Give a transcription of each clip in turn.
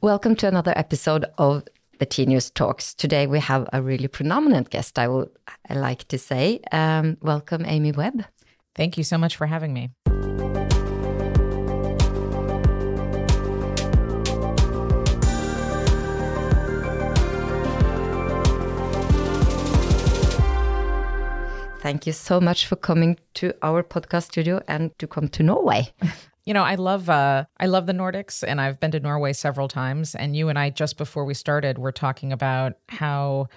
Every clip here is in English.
Welcome to another episode of the Tinius Talks. Today we have a really predominant guest, I would like to say. Um, welcome, Amy Webb. Thank you so much for having me. Thank you so much for coming to our podcast studio and to come to Norway. You know, I love uh, I love the Nordics, and I've been to Norway several times. And you and I, just before we started, were talking about how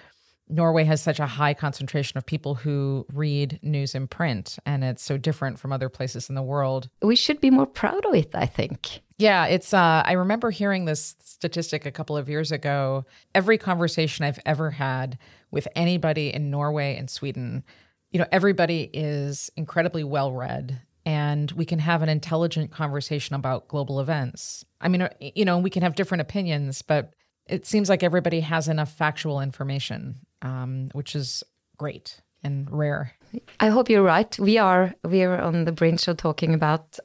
Norway has such a high concentration of people who read news in print, and it's so different from other places in the world. We should be more proud of it, I think. Yeah, it's. Uh, I remember hearing this statistic a couple of years ago. Every conversation I've ever had with anybody in Norway and Sweden, you know, everybody is incredibly well read and we can have an intelligent conversation about global events. I mean, uh, you know, we can have different opinions, but it seems like everybody has enough factual information, um, which is great and rare. I hope you're right. We are we are on the brink of talking about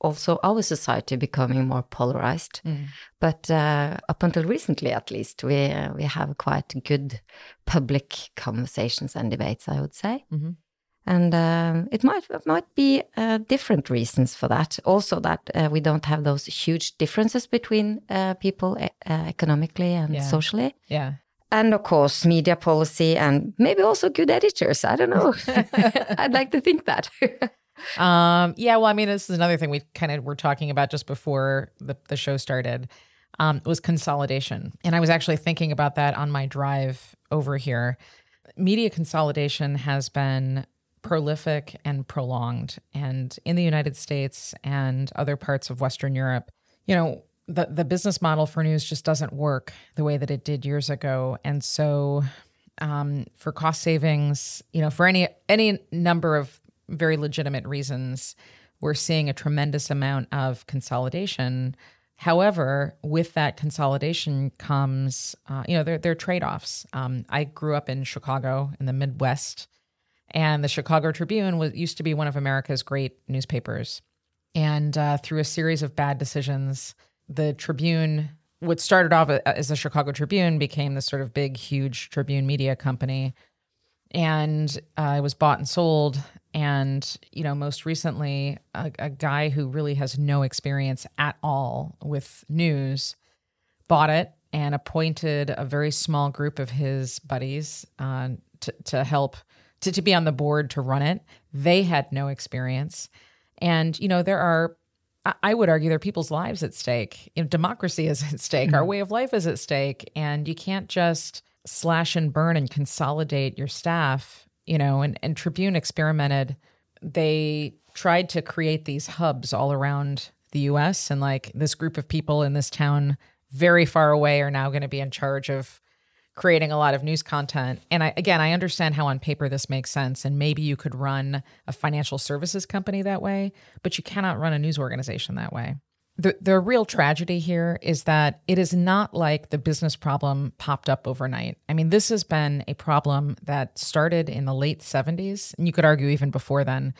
also our society becoming more polarized. Mm. But uh, up until recently, at least, we uh, we have quite good public conversations and debates. I would say. Mm -hmm. And um, it might it might be uh, different reasons for that. Also, that uh, we don't have those huge differences between uh, people uh, economically and yeah. socially. Yeah. And of course, media policy and maybe also good editors. I don't know. I'd like to think that. um, yeah. Well, I mean, this is another thing we kind of were talking about just before the, the show started. Um, was consolidation, and I was actually thinking about that on my drive over here. Media consolidation has been prolific and prolonged. And in the United States and other parts of Western Europe, you know, the, the business model for news just doesn't work the way that it did years ago. And so, um, for cost savings, you know, for any any number of very legitimate reasons, we're seeing a tremendous amount of consolidation. However, with that consolidation comes, uh, you know, there, there are trade offs. Um, I grew up in Chicago in the Midwest, and the Chicago Tribune was used to be one of America's great newspapers. And uh, through a series of bad decisions, the Tribune, what started off as the Chicago Tribune, became this sort of big, huge Tribune media company. And uh, it was bought and sold. And, you know, most recently, a, a guy who really has no experience at all with news bought it and appointed a very small group of his buddies uh, to, to help to, to be on the board to run it. They had no experience. And, you know, there are, I would argue, there are people's lives at stake. You know, democracy is at stake, mm-hmm. our way of life is at stake. And you can't just slash and burn and consolidate your staff, you know, and, and Tribune experimented. They tried to create these hubs all around the US. And like this group of people in this town very far away are now going to be in charge of creating a lot of news content. And I, again, I understand how on paper this makes sense. And maybe you could run a financial services company that way, but you cannot run a news organization that way. The, the real tragedy here is that it is not like the business problem popped up overnight. I mean, this has been a problem that started in the late 70s, and you could argue even before then.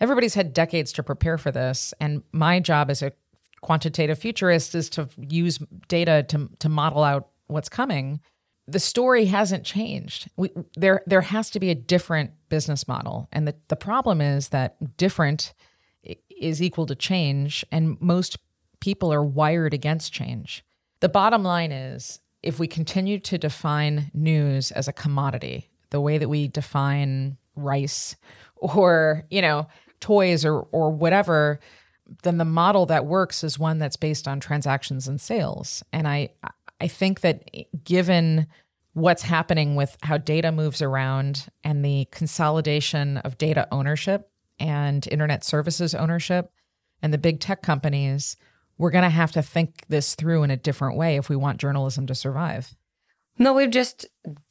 Everybody's had decades to prepare for this. And my job as a quantitative futurist is to use data to, to model out what's coming the story hasn't changed. We, there there has to be a different business model, and the the problem is that different is equal to change, and most people are wired against change. The bottom line is, if we continue to define news as a commodity, the way that we define rice or you know toys or or whatever then the model that works is one that's based on transactions and sales and i I think that given what's happening with how data moves around and the consolidation of data ownership and internet services ownership and the big tech companies, we're going to have to think this through in a different way if we want journalism to survive. No, we've just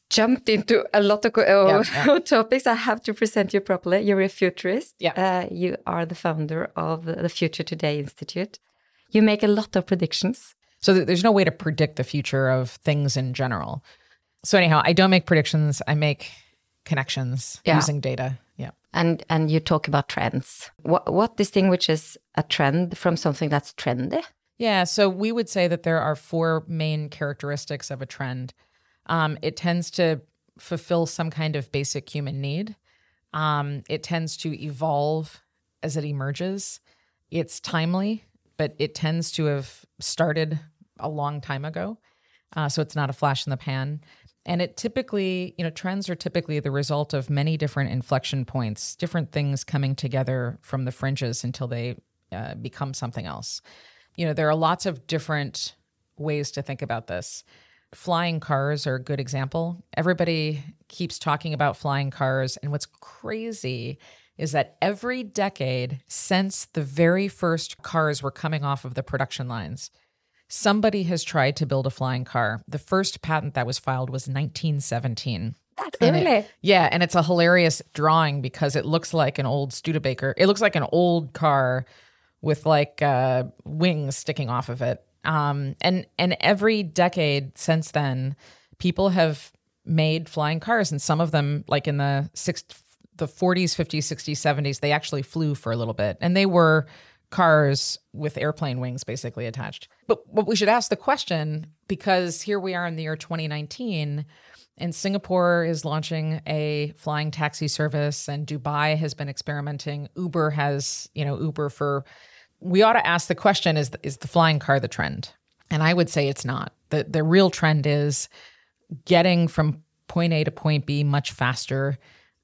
jumped into a lot of uh, yeah, yeah. topics. I have to present you properly. You're a futurist. Yeah. Uh, you are the founder of the Future Today Institute. You make a lot of predictions. So there's no way to predict the future of things in general. So anyhow, I don't make predictions. I make connections yeah. using data. Yeah. And and you talk about trends. What what distinguishes a trend from something that's trendy? Yeah, so we would say that there are four main characteristics of a trend. Um, it tends to fulfill some kind of basic human need. Um, it tends to evolve as it emerges. It's timely, but it tends to have started a long time ago. Uh, so it's not a flash in the pan. And it typically, you know, trends are typically the result of many different inflection points, different things coming together from the fringes until they uh, become something else you know, there are lots of different ways to think about this. Flying cars are a good example. Everybody keeps talking about flying cars. And what's crazy is that every decade since the very first cars were coming off of the production lines, somebody has tried to build a flying car. The first patent that was filed was 1917. Really? It, yeah, and it's a hilarious drawing because it looks like an old Studebaker. It looks like an old car with like uh, wings sticking off of it. Um, and and every decade since then, people have made flying cars, and some of them, like in the six, the 40s, 50s, 60s, 70s, they actually flew for a little bit, and they were cars with airplane wings basically attached. But what we should ask the question because here we are in the year 2019 and Singapore is launching a flying taxi service and Dubai has been experimenting. Uber has, you know, Uber for we ought to ask the question is is the flying car the trend? And I would say it's not. The the real trend is getting from point A to point B much faster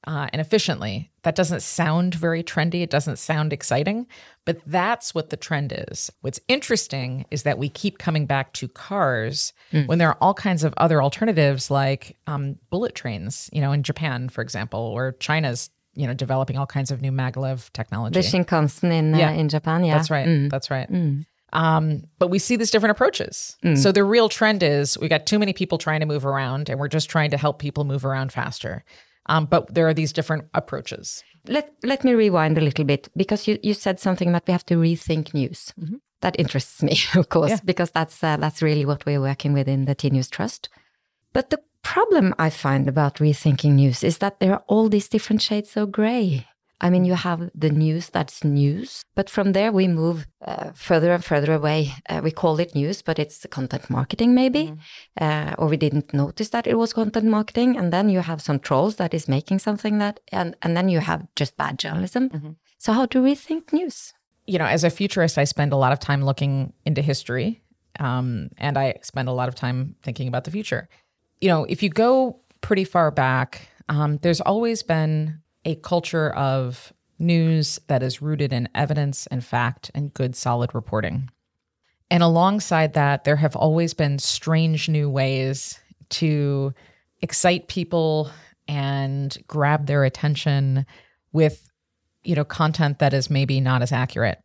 uh, and efficiently. That doesn't sound very trendy. It doesn't sound exciting, but that's what the trend is. What's interesting is that we keep coming back to cars mm. when there are all kinds of other alternatives like um, bullet trains, you know, in Japan, for example, or China's you know, developing all kinds of new maglev technology. The Shinkansen in uh, yeah. in Japan, yeah, that's right, mm. that's right. Mm. Um, but we see these different approaches. Mm. So the real trend is we got too many people trying to move around, and we're just trying to help people move around faster. Um, but there are these different approaches. Let let me rewind a little bit because you, you said something about we have to rethink news. Mm-hmm. That interests me, of course, yeah. because that's uh, that's really what we're working with in the Tinius Trust. But the problem I find about rethinking news is that there are all these different shades of gray. I mean, you have the news that's news, but from there we move uh, further and further away. Uh, we call it news, but it's content marketing, maybe, mm. uh, or we didn't notice that it was content marketing. And then you have some trolls that is making something that, and and then you have just bad journalism. Mm-hmm. So how do we think news? You know, as a futurist, I spend a lot of time looking into history, um, and I spend a lot of time thinking about the future you know, if you go pretty far back, um, there's always been a culture of news that is rooted in evidence and fact and good, solid reporting. And alongside that, there have always been strange new ways to excite people and grab their attention with, you know, content that is maybe not as accurate.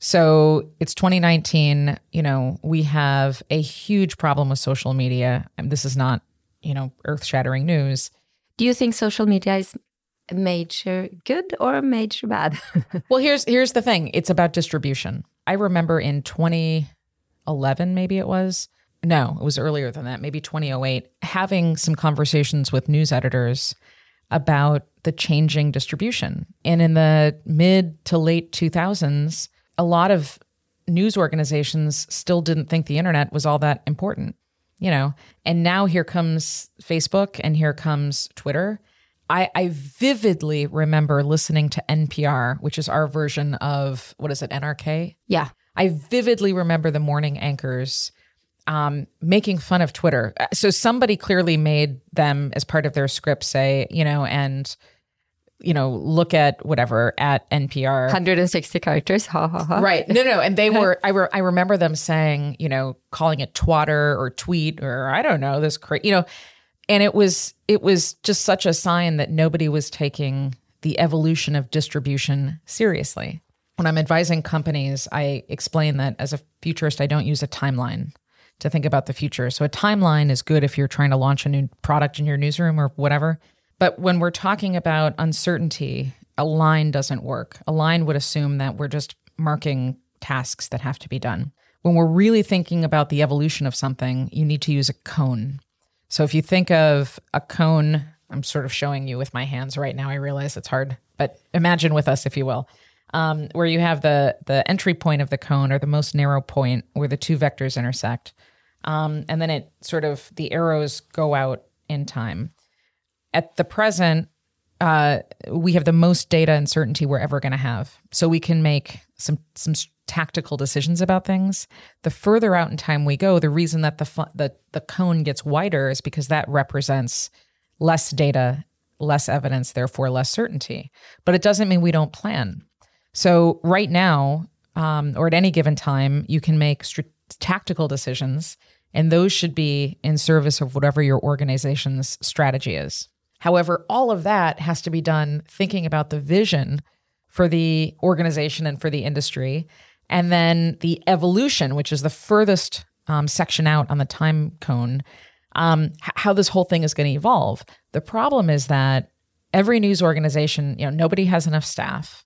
So it's 2019. You know, we have a huge problem with social media. And this is not, you know, earth shattering news. Do you think social media is major good or major bad? well, here's here's the thing. It's about distribution. I remember in 2011, maybe it was. No, it was earlier than that, maybe 2008, having some conversations with news editors about the changing distribution. And in the mid to late 2000s, a lot of news organizations still didn't think the internet was all that important, you know. And now here comes Facebook and here comes Twitter. I, I vividly remember listening to NPR, which is our version of what is it, NRK? Yeah. I vividly remember the morning anchors um, making fun of Twitter. So somebody clearly made them as part of their script say, you know, and you know, look at whatever at NPR. 160 characters. Ha ha ha. Right. No, no. And they were, I, re- I remember them saying, you know, calling it twatter or tweet or I don't know, this crazy, you know, and it was, it was just such a sign that nobody was taking the evolution of distribution seriously. When I'm advising companies, I explain that as a futurist, I don't use a timeline to think about the future. So a timeline is good if you're trying to launch a new product in your newsroom or whatever but when we're talking about uncertainty, a line doesn't work. A line would assume that we're just marking tasks that have to be done. When we're really thinking about the evolution of something, you need to use a cone. So if you think of a cone, I'm sort of showing you with my hands right now. I realize it's hard, but imagine with us, if you will. um, where you have the the entry point of the cone or the most narrow point where the two vectors intersect, um, and then it sort of the arrows go out in time. At the present, uh, we have the most data and certainty we're ever going to have, so we can make some some tactical decisions about things. The further out in time we go, the reason that the fu- the the cone gets wider is because that represents less data, less evidence, therefore less certainty. But it doesn't mean we don't plan. So right now, um, or at any given time, you can make st- tactical decisions, and those should be in service of whatever your organization's strategy is. However, all of that has to be done thinking about the vision for the organization and for the industry and then the evolution, which is the furthest um, section out on the time cone, um, h- how this whole thing is going to evolve. The problem is that every news organization, you know, nobody has enough staff.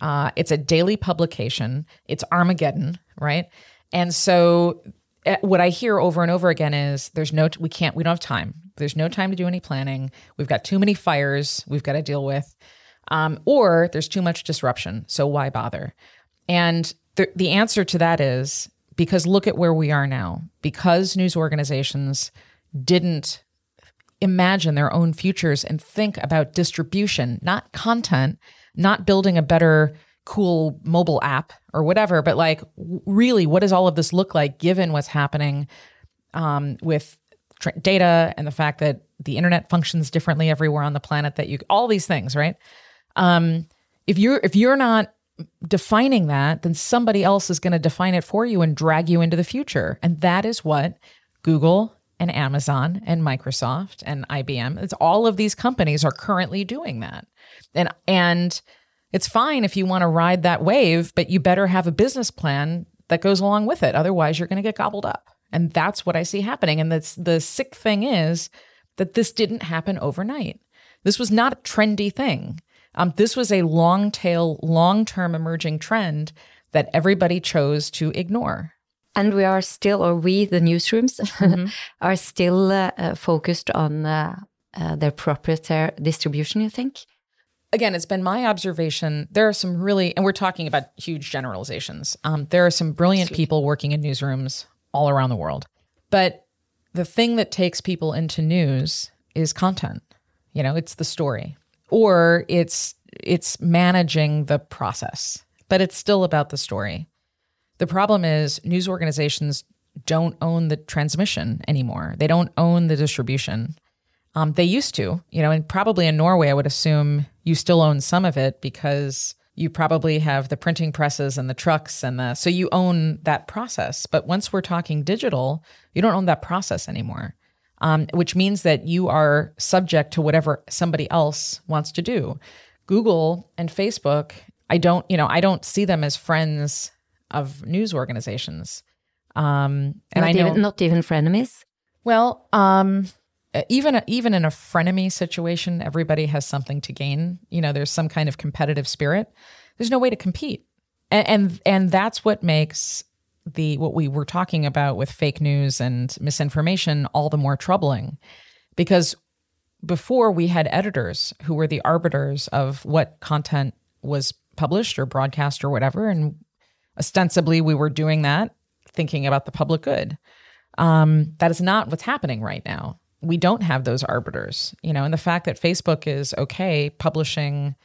Uh, it's a daily publication. It's Armageddon, right? And so, eh, what I hear over and over again is, "There's no, we can't, we don't have time. There's no time to do any planning. We've got too many fires we've got to deal with, um, or there's too much disruption. So why bother?" And the, the answer to that is because look at where we are now. Because news organizations didn't imagine their own futures and think about distribution, not content, not building a better, cool mobile app or whatever, but like really, what does all of this look like given what's happening um, with data and the fact that the internet functions differently everywhere on the planet? That you all these things, right? Um, if you're if you're not defining that, then somebody else is going to define it for you and drag you into the future. And that is what Google and Amazon and Microsoft and IBM, it's all of these companies are currently doing that. And and it's fine if you want to ride that wave, but you better have a business plan that goes along with it. Otherwise, you're going to get gobbled up. And that's what I see happening. And that's the sick thing is that this didn't happen overnight. This was not a trendy thing. Um, this was a long tail, long term emerging trend that everybody chose to ignore. And we are still, or we, the newsrooms, mm-hmm. are still uh, uh, focused on uh, uh, their proprietary distribution, you think? Again, it's been my observation. There are some really, and we're talking about huge generalizations. Um, there are some brilliant people working in newsrooms all around the world. But the thing that takes people into news is content. You know, it's the story or it's it's managing the process, but it's still about the story. The problem is news organizations don't own the transmission anymore. They don't own the distribution. Um, they used to, you know, and probably in Norway, I would assume you still own some of it because you probably have the printing presses and the trucks and the so you own that process. But once we're talking digital, you don't own that process anymore um, which means that you are subject to whatever somebody else wants to do. Google and Facebook, I don't, you know, I don't see them as friends of news organizations. Um, and not I know even, not even frenemies. Well, um, even even in a frenemy situation, everybody has something to gain. You know, there's some kind of competitive spirit. There's no way to compete, and and, and that's what makes the what we were talking about with fake news and misinformation all the more troubling. Because before we had editors who were the arbiters of what content was published or broadcast or whatever and ostensibly we were doing that thinking about the public good. Um, that is not what's happening right now. We don't have those arbiters you know and the fact that facebook is okay publishing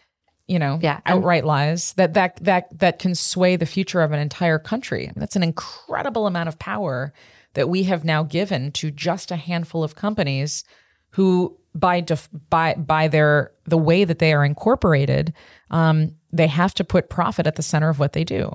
you know, yeah, outright lies that that that that can sway the future of an entire country. I mean, that's an incredible amount of power that we have now given to just a handful of companies who by def- by by their the way that they are incorporated um, they have to put profit at the center of what they do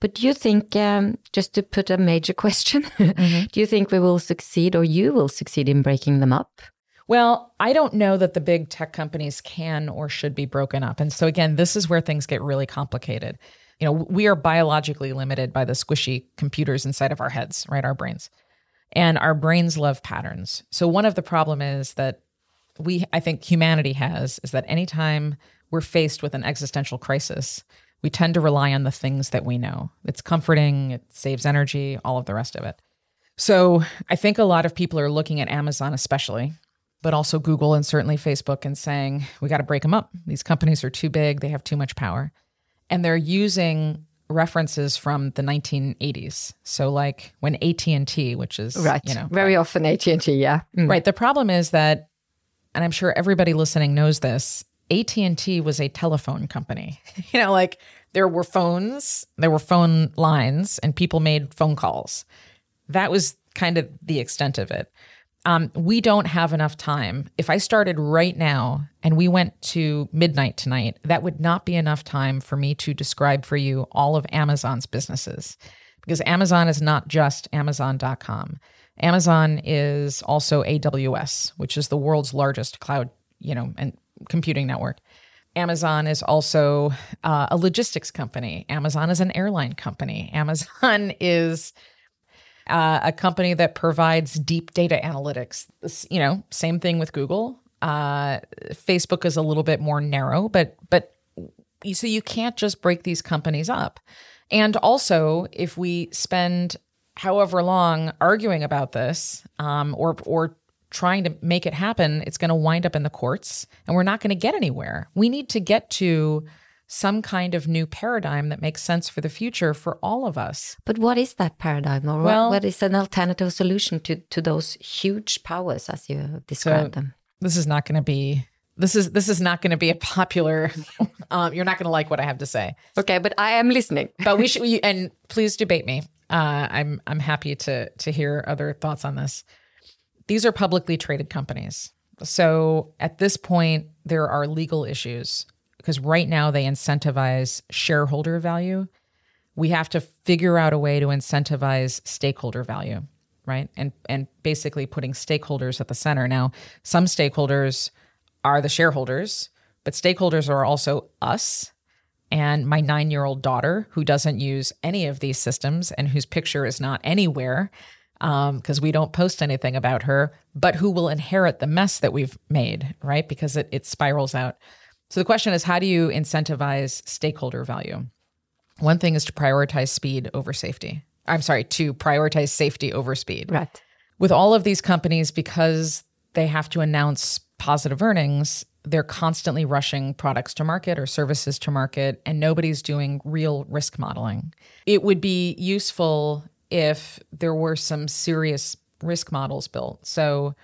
but do you think um, just to put a major question mm-hmm. do you think we will succeed or you will succeed in breaking them up well, I don't know that the big tech companies can or should be broken up. And so, again, this is where things get really complicated. You know, we are biologically limited by the squishy computers inside of our heads, right? Our brains. And our brains love patterns. So, one of the problem is that we, I think humanity has, is that anytime we're faced with an existential crisis, we tend to rely on the things that we know. It's comforting, it saves energy, all of the rest of it. So, I think a lot of people are looking at Amazon, especially, but also Google and certainly Facebook and saying, we got to break them up. These companies are too big, they have too much power. and they're using references from the 1980s. So like when AT&T, which is right, you know, very often AT&T, yeah. Mm. Right. The problem is that and I'm sure everybody listening knows this, AT&T was a telephone company. you know, like there were phones, there were phone lines and people made phone calls. That was kind of the extent of it. Um, we don't have enough time. If I started right now and we went to midnight tonight, that would not be enough time for me to describe for you all of Amazon's businesses because Amazon is not just Amazon.com. Amazon is also AWS, which is the world's largest cloud, you know, and computing network. Amazon is also uh, a logistics company. Amazon is an airline company. Amazon is uh, a company that provides deep data analytics. You know, same thing with Google. Uh, Facebook is a little bit more narrow, but but so you can't just break these companies up. And also, if we spend however long arguing about this, um, or or trying to make it happen, it's going to wind up in the courts, and we're not going to get anywhere. We need to get to some kind of new paradigm that makes sense for the future for all of us. But what is that paradigm, or well, what is an alternative solution to to those huge powers as you described so them? This is not going to be. This is this is not going to be a popular. um, you're not going to like what I have to say. Okay, but I am listening. but we should. and please debate me. Uh, I'm I'm happy to to hear other thoughts on this. These are publicly traded companies. So at this point, there are legal issues because right now they incentivize shareholder value. We have to figure out a way to incentivize stakeholder value, right? And and basically putting stakeholders at the center. Now, some stakeholders are the shareholders, but stakeholders are also us and my 9-year-old daughter who doesn't use any of these systems and whose picture is not anywhere because um, we don't post anything about her, but who will inherit the mess that we've made, right? Because it, it spirals out. So the question is how do you incentivize stakeholder value? One thing is to prioritize speed over safety. I'm sorry, to prioritize safety over speed. Right. With all of these companies, because they have to announce positive earnings, they're constantly rushing products to market or services to market, and nobody's doing real risk modeling. It would be useful if there were some serious risk models built. So,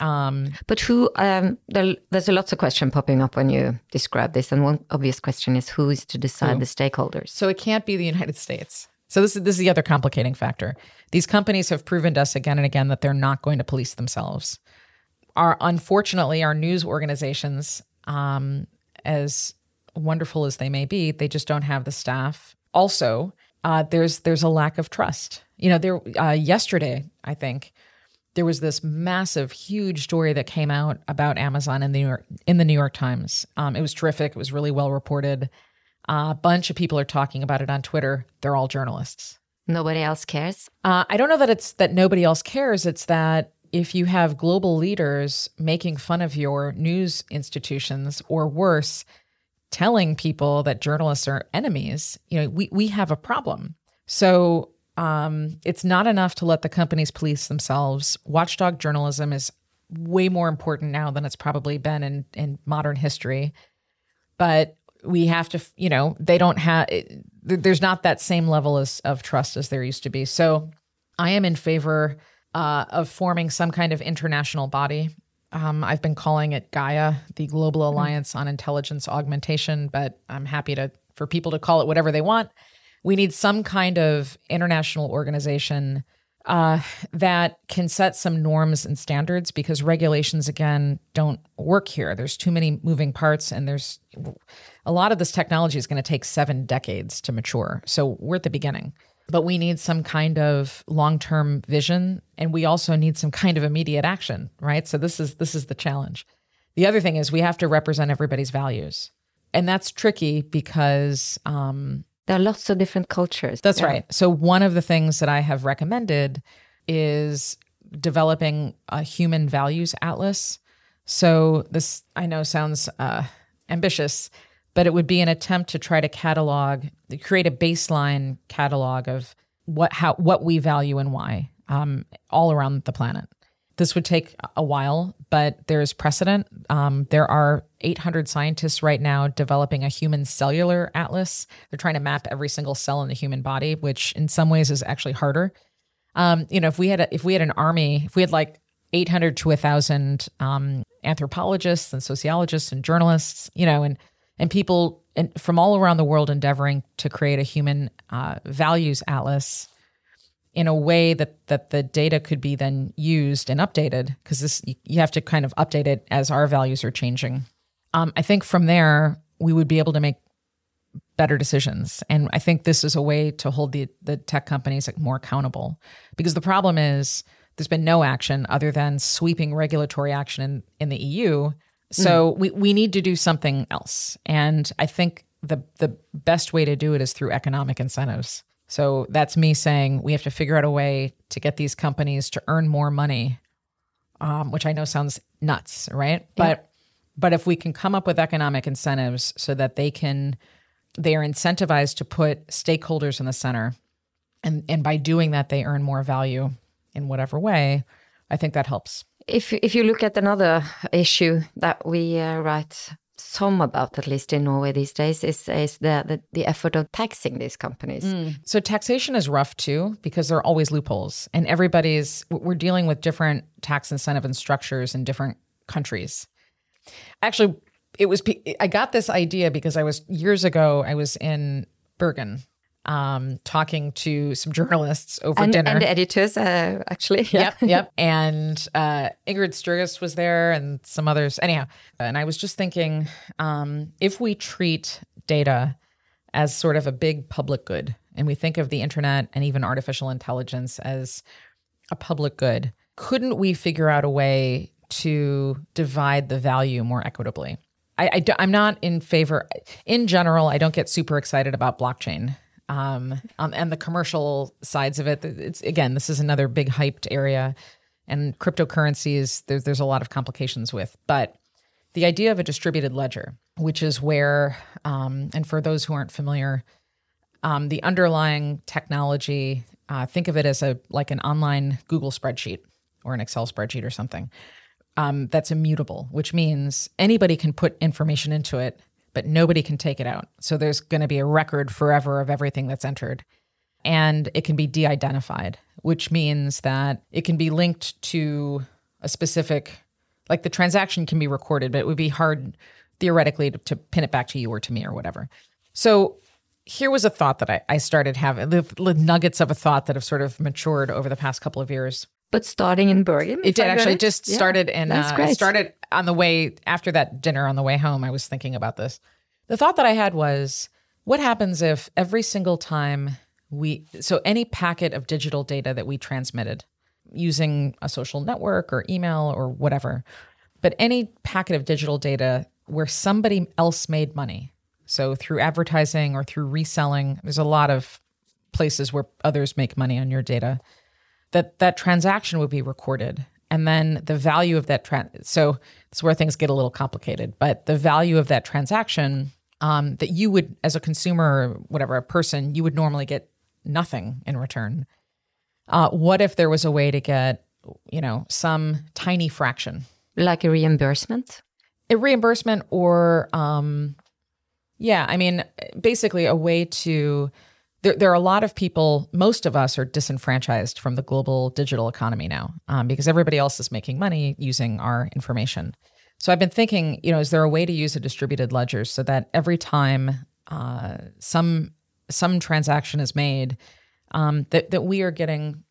um, but who? Um, there, there's a lots of question popping up when you describe this, and one obvious question is who is to decide who? the stakeholders. So it can't be the United States. So this is this is the other complicating factor. These companies have proven to us again and again that they're not going to police themselves. Our unfortunately, our news organizations, um, as wonderful as they may be, they just don't have the staff. Also, uh, there's there's a lack of trust. You know, there uh, yesterday I think there was this massive, huge story that came out about Amazon in the New York, in the New York Times. Um, it was terrific. It was really well reported. Uh, a bunch of people are talking about it on Twitter. They're all journalists. Nobody else cares. Uh, I don't know that it's that nobody else cares. It's that if you have global leaders making fun of your news institutions, or worse, telling people that journalists are enemies, you know, we we have a problem. So um, it's not enough to let the companies police themselves. Watchdog journalism is way more important now than it's probably been in, in modern history. But we have to, you know, they don't have, there's not that same level of, of trust as there used to be. So I am in favor uh, of forming some kind of international body. Um, I've been calling it Gaia, the Global hmm. Alliance mm-hmm. on Intelligence Augmentation, but I'm happy to for people to call it whatever they want we need some kind of international organization uh, that can set some norms and standards because regulations, again, don't work here. There's too many moving parts, and there's a lot of this technology is going to take seven decades to mature. So we're at the beginning. But we need some kind of long-term vision, and we also need some kind of immediate action, right? So this is this is the challenge. The other thing is we have to represent everybody's values, and that's tricky because um, there are lots of different cultures. That's yeah. right. So, one of the things that I have recommended is developing a human values atlas. So, this I know sounds uh, ambitious, but it would be an attempt to try to catalog, create a baseline catalog of what how what we value and why um, all around the planet. This would take a while, but there's precedent. Um, there are 800 scientists right now developing a human cellular atlas. They're trying to map every single cell in the human body, which in some ways is actually harder. Um, you know, if we had a, if we had an army, if we had like 800 to 1,000 um, anthropologists and sociologists and journalists, you know, and and people and from all around the world endeavoring to create a human uh, values atlas in a way that that the data could be then used and updated because this you have to kind of update it as our values are changing. Um, I think from there we would be able to make better decisions, and I think this is a way to hold the the tech companies like more accountable because the problem is there's been no action other than sweeping regulatory action in, in the EU. So mm. we, we need to do something else. And I think the the best way to do it is through economic incentives. So that's me saying we have to figure out a way to get these companies to earn more money, um, which I know sounds nuts, right? Yeah. But but if we can come up with economic incentives so that they can they are incentivized to put stakeholders in the center, and and by doing that they earn more value in whatever way, I think that helps. If if you look at another issue that we uh, write some about, at least in Norway these days, is is the the, the effort of taxing these companies. Mm. So taxation is rough too because there are always loopholes, and everybody's we're dealing with different tax incentive and structures in different countries. Actually, it was I got this idea because I was years ago I was in Bergen um, talking to some journalists over and, dinner. And editors, uh, actually. Yeah. Yep, yep. And uh, Ingrid Sturgis was there and some others. Anyhow, and I was just thinking um, if we treat data as sort of a big public good, and we think of the internet and even artificial intelligence as a public good, couldn't we figure out a way to divide the value more equitably? I, I, I'm not in favor. In general, I don't get super excited about blockchain um, um, and the commercial sides of it. It's again, this is another big hyped area, and cryptocurrencies. There's there's a lot of complications with, but the idea of a distributed ledger, which is where, um, and for those who aren't familiar, um, the underlying technology, uh, think of it as a like an online Google spreadsheet or an Excel spreadsheet or something. Um, that's immutable, which means anybody can put information into it but nobody can take it out. So there's going to be a record forever of everything that's entered. And it can be de identified, which means that it can be linked to a specific, like the transaction can be recorded, but it would be hard theoretically to, to pin it back to you or to me or whatever. So here was a thought that I, I started having, the, the nuggets of a thought that have sort of matured over the past couple of years but starting in Bergen. It did actually. It just yeah, started in. That's uh, great. started on the way after that dinner on the way home. I was thinking about this. The thought that I had was, what happens if every single time we so any packet of digital data that we transmitted using a social network or email or whatever, but any packet of digital data where somebody else made money. So through advertising or through reselling, there's a lot of places where others make money on your data that that transaction would be recorded. And then the value of that trans so it's where things get a little complicated but the value of that transaction um, that you would as a consumer or whatever a person you would normally get nothing in return. Uh, what if there was a way to get you know some tiny fraction? Like a reimbursement? A reimbursement or um, yeah i mean basically a way to there, there are a lot of people, most of us are disenfranchised from the global digital economy now um, because everybody else is making money using our information. So I've been thinking, you know, is there a way to use a distributed ledger so that every time uh, some some transaction is made, um, that that we are getting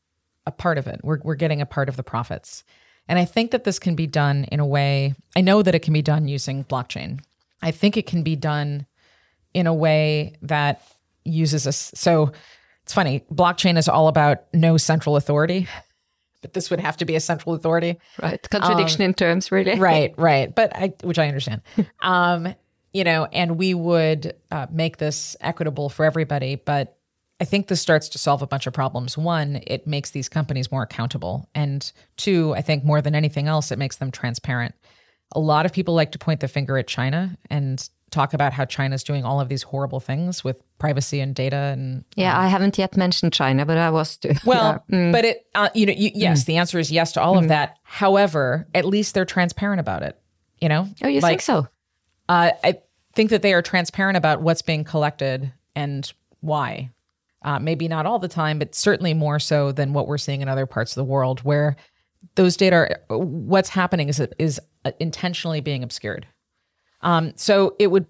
a part of it. We're we're getting a part of the profits. And I think that this can be done in a way. I know that it can be done using blockchain. I think it can be done in a way that uses a so it's funny blockchain is all about no central authority but this would have to be a central authority. Right. Contradiction um, in terms really. right right. But i which i understand. Um you know and we would uh, make this equitable for everybody but i think this starts to solve a bunch of problems. One it makes these companies more accountable. And two i think more than anything else it makes them transparent. A lot of people like to point the finger at china and talk about how China's doing all of these horrible things with privacy and data and yeah um, i haven't yet mentioned china but i was to well yeah. mm. but it uh, you know you, yes mm. the answer is yes to all mm. of that however at least they're transparent about it you know oh you like, think so uh, i think that they are transparent about what's being collected and why uh, maybe not all the time but certainly more so than what we're seeing in other parts of the world where those data are, what's happening is is intentionally being obscured um, so it would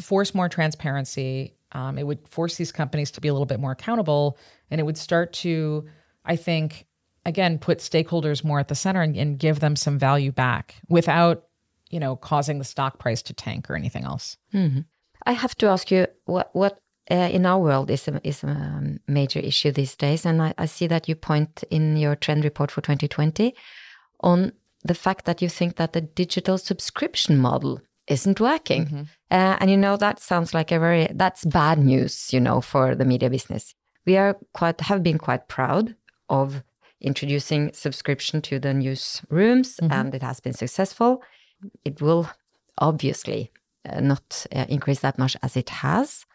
force more transparency. Um, it would force these companies to be a little bit more accountable, and it would start to, I think, again, put stakeholders more at the center and, and give them some value back without, you know, causing the stock price to tank or anything else. Mm-hmm. I have to ask you what what uh, in our world is a, is a major issue these days, and I, I see that you point in your trend report for 2020 on the fact that you think that the digital subscription model isn't working. Mm-hmm. Uh, and you know, that sounds like a very, that's bad news, you know, for the media business. We are quite, have been quite proud of introducing subscription to the newsrooms mm-hmm. and it has been successful. It will obviously uh, not uh, increase that much as it has.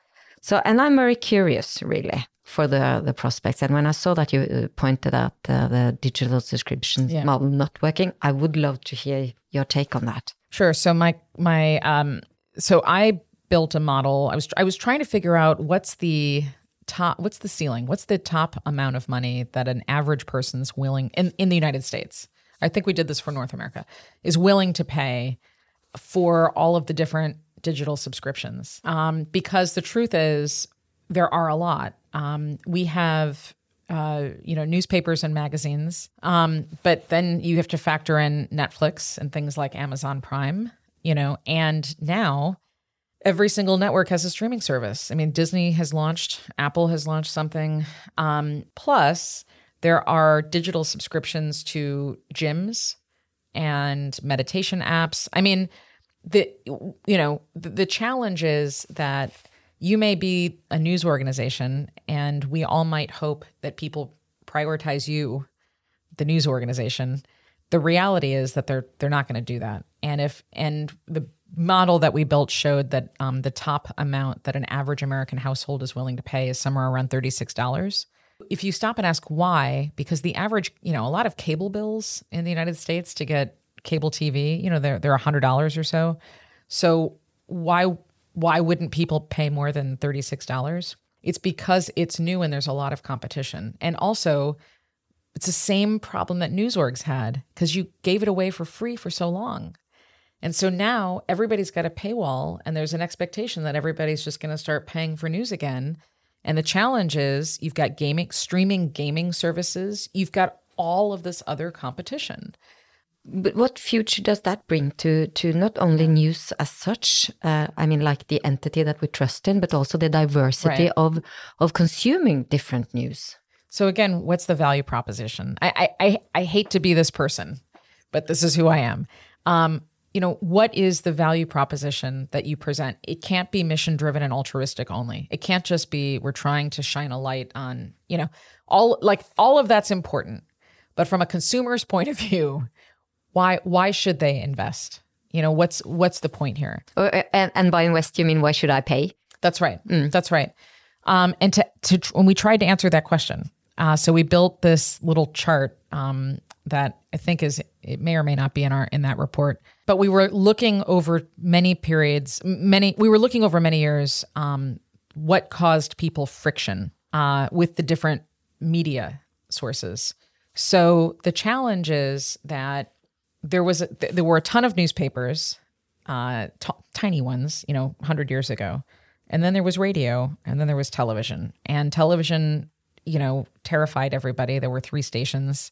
So, and I'm very curious really for the the prospects. And when I saw that you uh, pointed out uh, the digital subscription yeah. model not working, I would love to hear your take on that. Sure. So my my um so I built a model. I was I was trying to figure out what's the top what's the ceiling? What's the top amount of money that an average person's willing in in the United States? I think we did this for North America. Is willing to pay for all of the different digital subscriptions. Um, because the truth is there are a lot. Um, we have uh, you know, newspapers and magazines. Um, but then you have to factor in Netflix and things like Amazon Prime, you know, and now every single network has a streaming service. I mean, Disney has launched, Apple has launched something. Um, plus, there are digital subscriptions to gyms and meditation apps. I mean, the you know, the, the challenge is that you may be a news organization and we all might hope that people prioritize you the news organization. The reality is that they're they're not going to do that. And if and the model that we built showed that um, the top amount that an average american household is willing to pay is somewhere around $36 if you stop and ask why because the average you know a lot of cable bills in the united states to get cable tv you know they're, they're $100 or so. So why why wouldn't people pay more than $36? It's because it's new and there's a lot of competition. And also, it's the same problem that news orgs had because you gave it away for free for so long. And so now everybody's got a paywall, and there's an expectation that everybody's just going to start paying for news again. And the challenge is you've got gaming, streaming gaming services, you've got all of this other competition. But what future does that bring to to not only news as such? Uh, I mean, like the entity that we trust in, but also the diversity right. of of consuming different news. So again, what's the value proposition? I I I hate to be this person, but this is who I am. Um, you know, what is the value proposition that you present? It can't be mission driven and altruistic only. It can't just be we're trying to shine a light on, you know, all like all of that's important. But from a consumer's point of view, why why should they invest? You know, what's what's the point here? Uh, and, and by invest, you mean why should I pay? That's right. Mm. That's right. Um, and to to when we tried to answer that question, uh, so we built this little chart um, that I think is it may or may not be in our in that report, but we were looking over many periods, many we were looking over many years. Um, what caused people friction uh, with the different media sources? So the challenge is that there was a, there were a ton of newspapers, uh, t- tiny ones, you know, hundred years ago, and then there was radio, and then there was television, and television, you know, terrified everybody. There were three stations,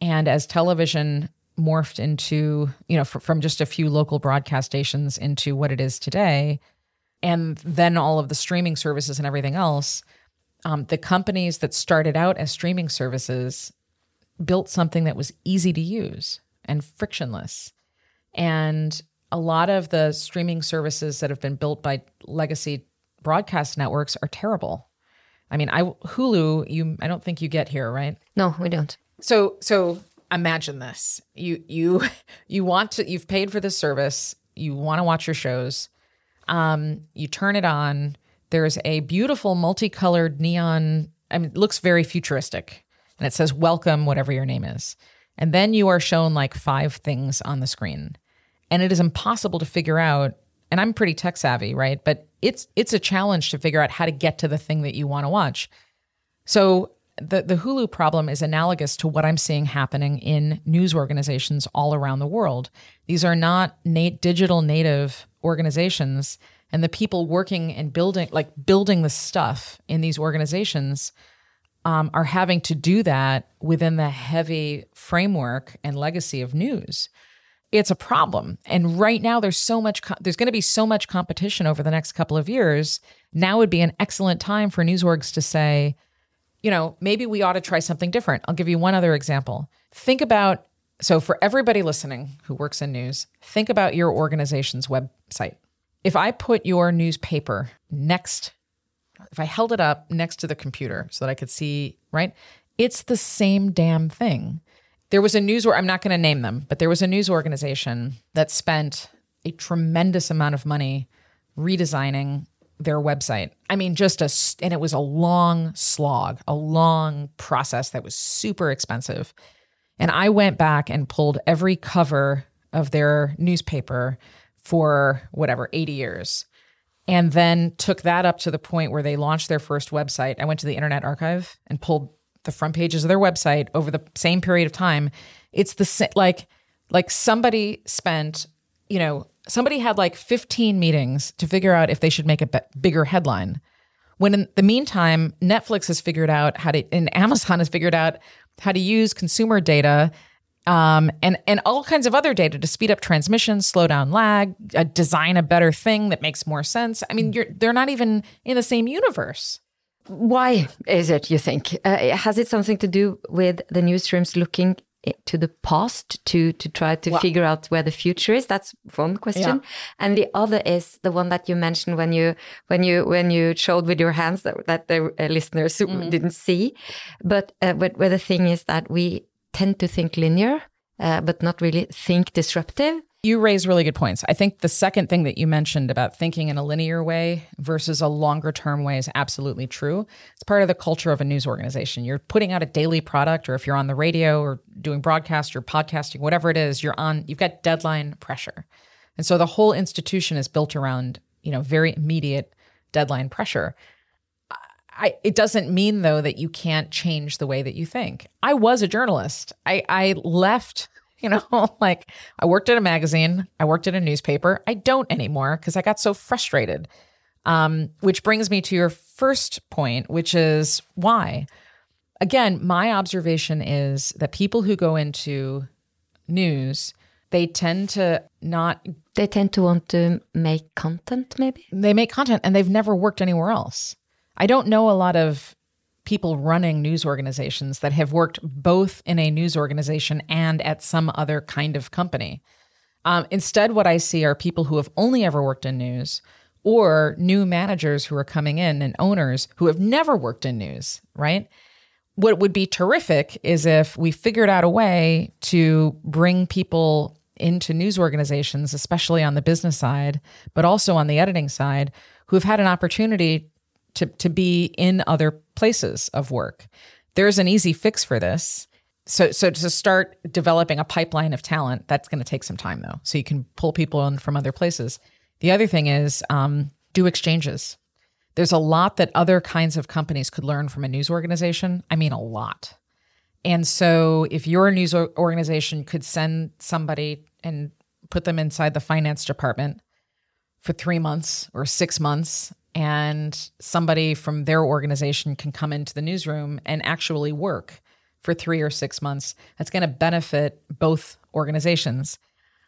and as television morphed into, you know, f- from just a few local broadcast stations into what it is today, and then all of the streaming services and everything else, um, the companies that started out as streaming services built something that was easy to use and frictionless. And a lot of the streaming services that have been built by legacy broadcast networks are terrible. I mean, I Hulu, you I don't think you get here, right? No, we don't. So so imagine this. You you you want to you've paid for this service, you want to watch your shows. Um, you turn it on. There's a beautiful multicolored neon. I mean, it looks very futuristic, and it says "Welcome," whatever your name is. And then you are shown like five things on the screen, and it is impossible to figure out. And I'm pretty tech savvy, right? But it's it's a challenge to figure out how to get to the thing that you want to watch. So the, the Hulu problem is analogous to what I'm seeing happening in news organizations all around the world. These are not digital native organizations, and the people working and building, like building the stuff in these organizations, um, are having to do that within the heavy framework and legacy of news. It's a problem, and right now there's so much. Co- there's going to be so much competition over the next couple of years. Now would be an excellent time for news orgs to say you know, maybe we ought to try something different. I'll give you one other example. Think about so for everybody listening who works in news, think about your organization's website. If I put your newspaper next, if I held it up next to the computer so that I could see, right? It's the same damn thing. There was a news, or I'm not going to name them, but there was a news organization that spent a tremendous amount of money redesigning their website. I mean, just a, and it was a long slog, a long process that was super expensive. And I went back and pulled every cover of their newspaper for whatever, 80 years. And then took that up to the point where they launched their first website. I went to the Internet Archive and pulled the front pages of their website over the same period of time. It's the like like somebody spent, you know, somebody had like 15 meetings to figure out if they should make a b- bigger headline. When in the meantime, Netflix has figured out how to, and Amazon has figured out how to use consumer data um, and and all kinds of other data to speed up transmission, slow down lag, uh, design a better thing that makes more sense. I mean, they're not even in the same universe. Why is it? You think uh, has it something to do with the newsrooms looking to the past to to try to figure out where the future is that's one question yeah. and the other is the one that you mentioned when you when you when you showed with your hands that, that the uh, listeners mm. didn't see but uh, but where the thing is that we tend to think linear uh, but not really think disruptive you raise really good points. I think the second thing that you mentioned about thinking in a linear way versus a longer term way is absolutely true. It's part of the culture of a news organization. You're putting out a daily product, or if you're on the radio or doing broadcast or podcasting, whatever it is, you're on, you've got deadline pressure. And so the whole institution is built around, you know, very immediate deadline pressure. I, it doesn't mean though that you can't change the way that you think. I was a journalist. I, I left You know, like I worked at a magazine, I worked at a newspaper. I don't anymore because I got so frustrated. Um, which brings me to your first point, which is why. Again, my observation is that people who go into news, they tend to not. They tend to want to make content, maybe? They make content and they've never worked anywhere else. I don't know a lot of people running news organizations that have worked both in a news organization and at some other kind of company. Um, instead, what I see are people who have only ever worked in news or new managers who are coming in and owners who have never worked in news, right? What would be terrific is if we figured out a way to bring people into news organizations, especially on the business side, but also on the editing side, who have had an opportunity to, to be in other places of work. There's an easy fix for this. So, so to start developing a pipeline of talent, that's going to take some time though. So you can pull people in from other places. The other thing is um, do exchanges. There's a lot that other kinds of companies could learn from a news organization. I mean, a lot. And so if your news organization could send somebody and put them inside the finance department for three months or six months and somebody from their organization can come into the newsroom and actually work for three or six months. That's going to benefit both organizations.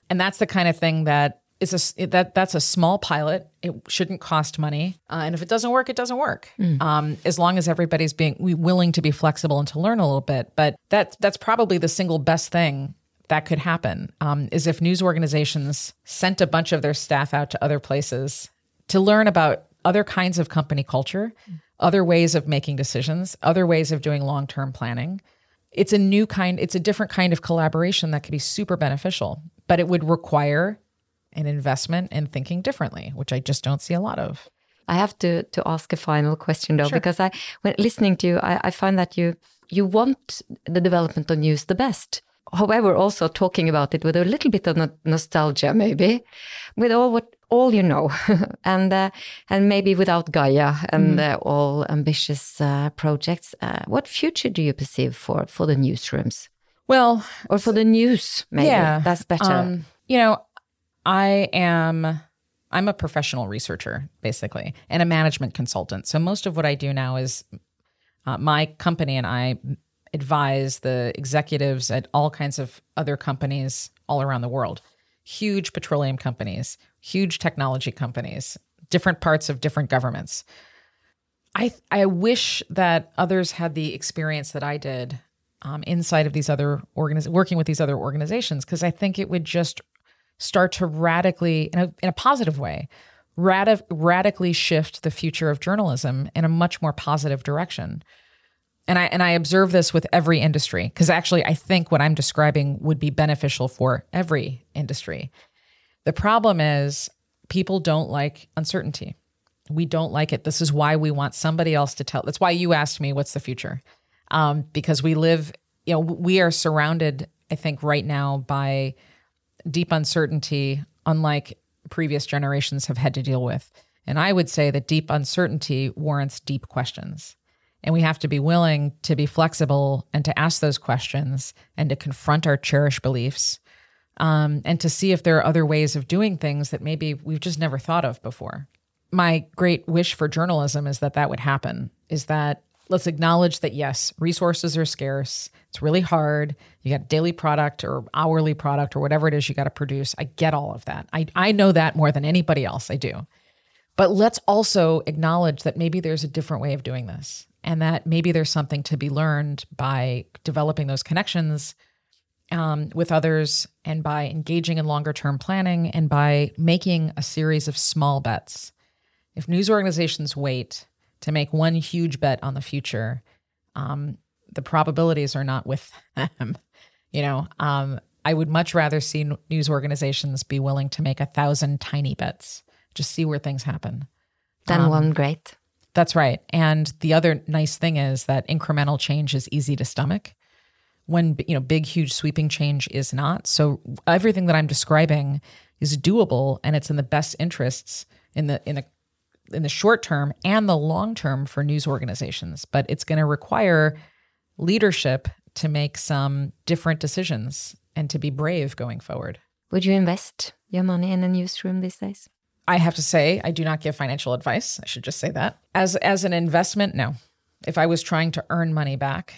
And that's the kind of thing that is a that that's a small pilot. It shouldn't cost money, uh, and if it doesn't work, it doesn't work. Mm. Um, as long as everybody's being willing to be flexible and to learn a little bit. But that that's probably the single best thing that could happen. Um, is if news organizations sent a bunch of their staff out to other places to learn about other kinds of company culture, other ways of making decisions, other ways of doing long term planning. It's a new kind, it's a different kind of collaboration that could be super beneficial, but it would require an investment and thinking differently, which I just don't see a lot of. I have to to ask a final question though, sure. because I when listening to you, I, I find that you you want the development of news the best. However, also talking about it with a little bit of nostalgia, maybe, with all what all you know, and uh, and maybe without Gaia and mm. uh, all ambitious uh, projects. Uh, what future do you perceive for for the newsrooms? Well, or for the news, maybe yeah, that's better. Um, you know, I am I'm a professional researcher, basically, and a management consultant. So most of what I do now is uh, my company and I advise the executives at all kinds of other companies all around the world huge petroleum companies, huge technology companies, different parts of different governments. I, I wish that others had the experience that I did um, inside of these other organizations, working with these other organizations, because I think it would just start to radically, in a, in a positive way, radi- radically shift the future of journalism in a much more positive direction. And I and I observe this with every industry because actually I think what I'm describing would be beneficial for every industry. The problem is people don't like uncertainty. We don't like it. This is why we want somebody else to tell. That's why you asked me what's the future, um, because we live. You know, we are surrounded. I think right now by deep uncertainty, unlike previous generations have had to deal with. And I would say that deep uncertainty warrants deep questions. And we have to be willing to be flexible and to ask those questions and to confront our cherished beliefs um, and to see if there are other ways of doing things that maybe we've just never thought of before. My great wish for journalism is that that would happen, is that let's acknowledge that yes, resources are scarce. It's really hard. You got daily product or hourly product or whatever it is you got to produce. I get all of that. I, I know that more than anybody else. I do. But let's also acknowledge that maybe there's a different way of doing this and that maybe there's something to be learned by developing those connections um, with others and by engaging in longer term planning and by making a series of small bets. If news organizations wait to make one huge bet on the future, um, the probabilities are not with them. you know, um, I would much rather see news organizations be willing to make a thousand tiny bets, just see where things happen. Than um, one great. That's right. And the other nice thing is that incremental change is easy to stomach when you know big huge sweeping change is not. So everything that I'm describing is doable and it's in the best interests in the in the in the short term and the long term for news organizations, but it's going to require leadership to make some different decisions and to be brave going forward. Would you invest your money in a newsroom these days? I have to say, I do not give financial advice. I should just say that. As as an investment, no. If I was trying to earn money back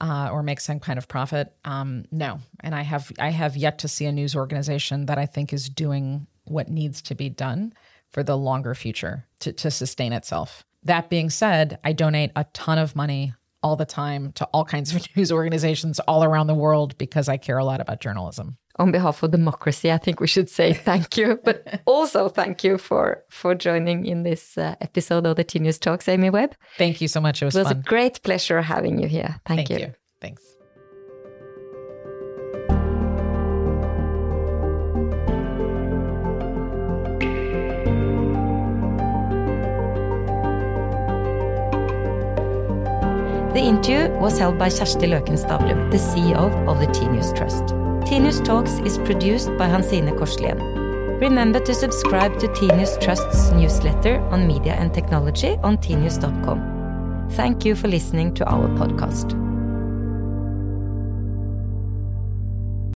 uh, or make some kind of profit, um, no. And I have I have yet to see a news organization that I think is doing what needs to be done for the longer future to, to sustain itself. That being said, I donate a ton of money all the time to all kinds of news organizations all around the world because I care a lot about journalism. On behalf of democracy, I think we should say thank you, but also thank you for for joining in this uh, episode of the Tinius Talks, Amy Webb. Thank you so much. It was, it was a great pleasure having you here. Thank, thank you. you. Thanks. The interview was held by Kjersti Løken Stavrum, the CEO of the Tinius Trust. T-News Talks is produced by Hansine Korslien. Remember to subscribe to T-News Trust's newsletter on media and technology on tinius.com. Thank you for listening to our podcast.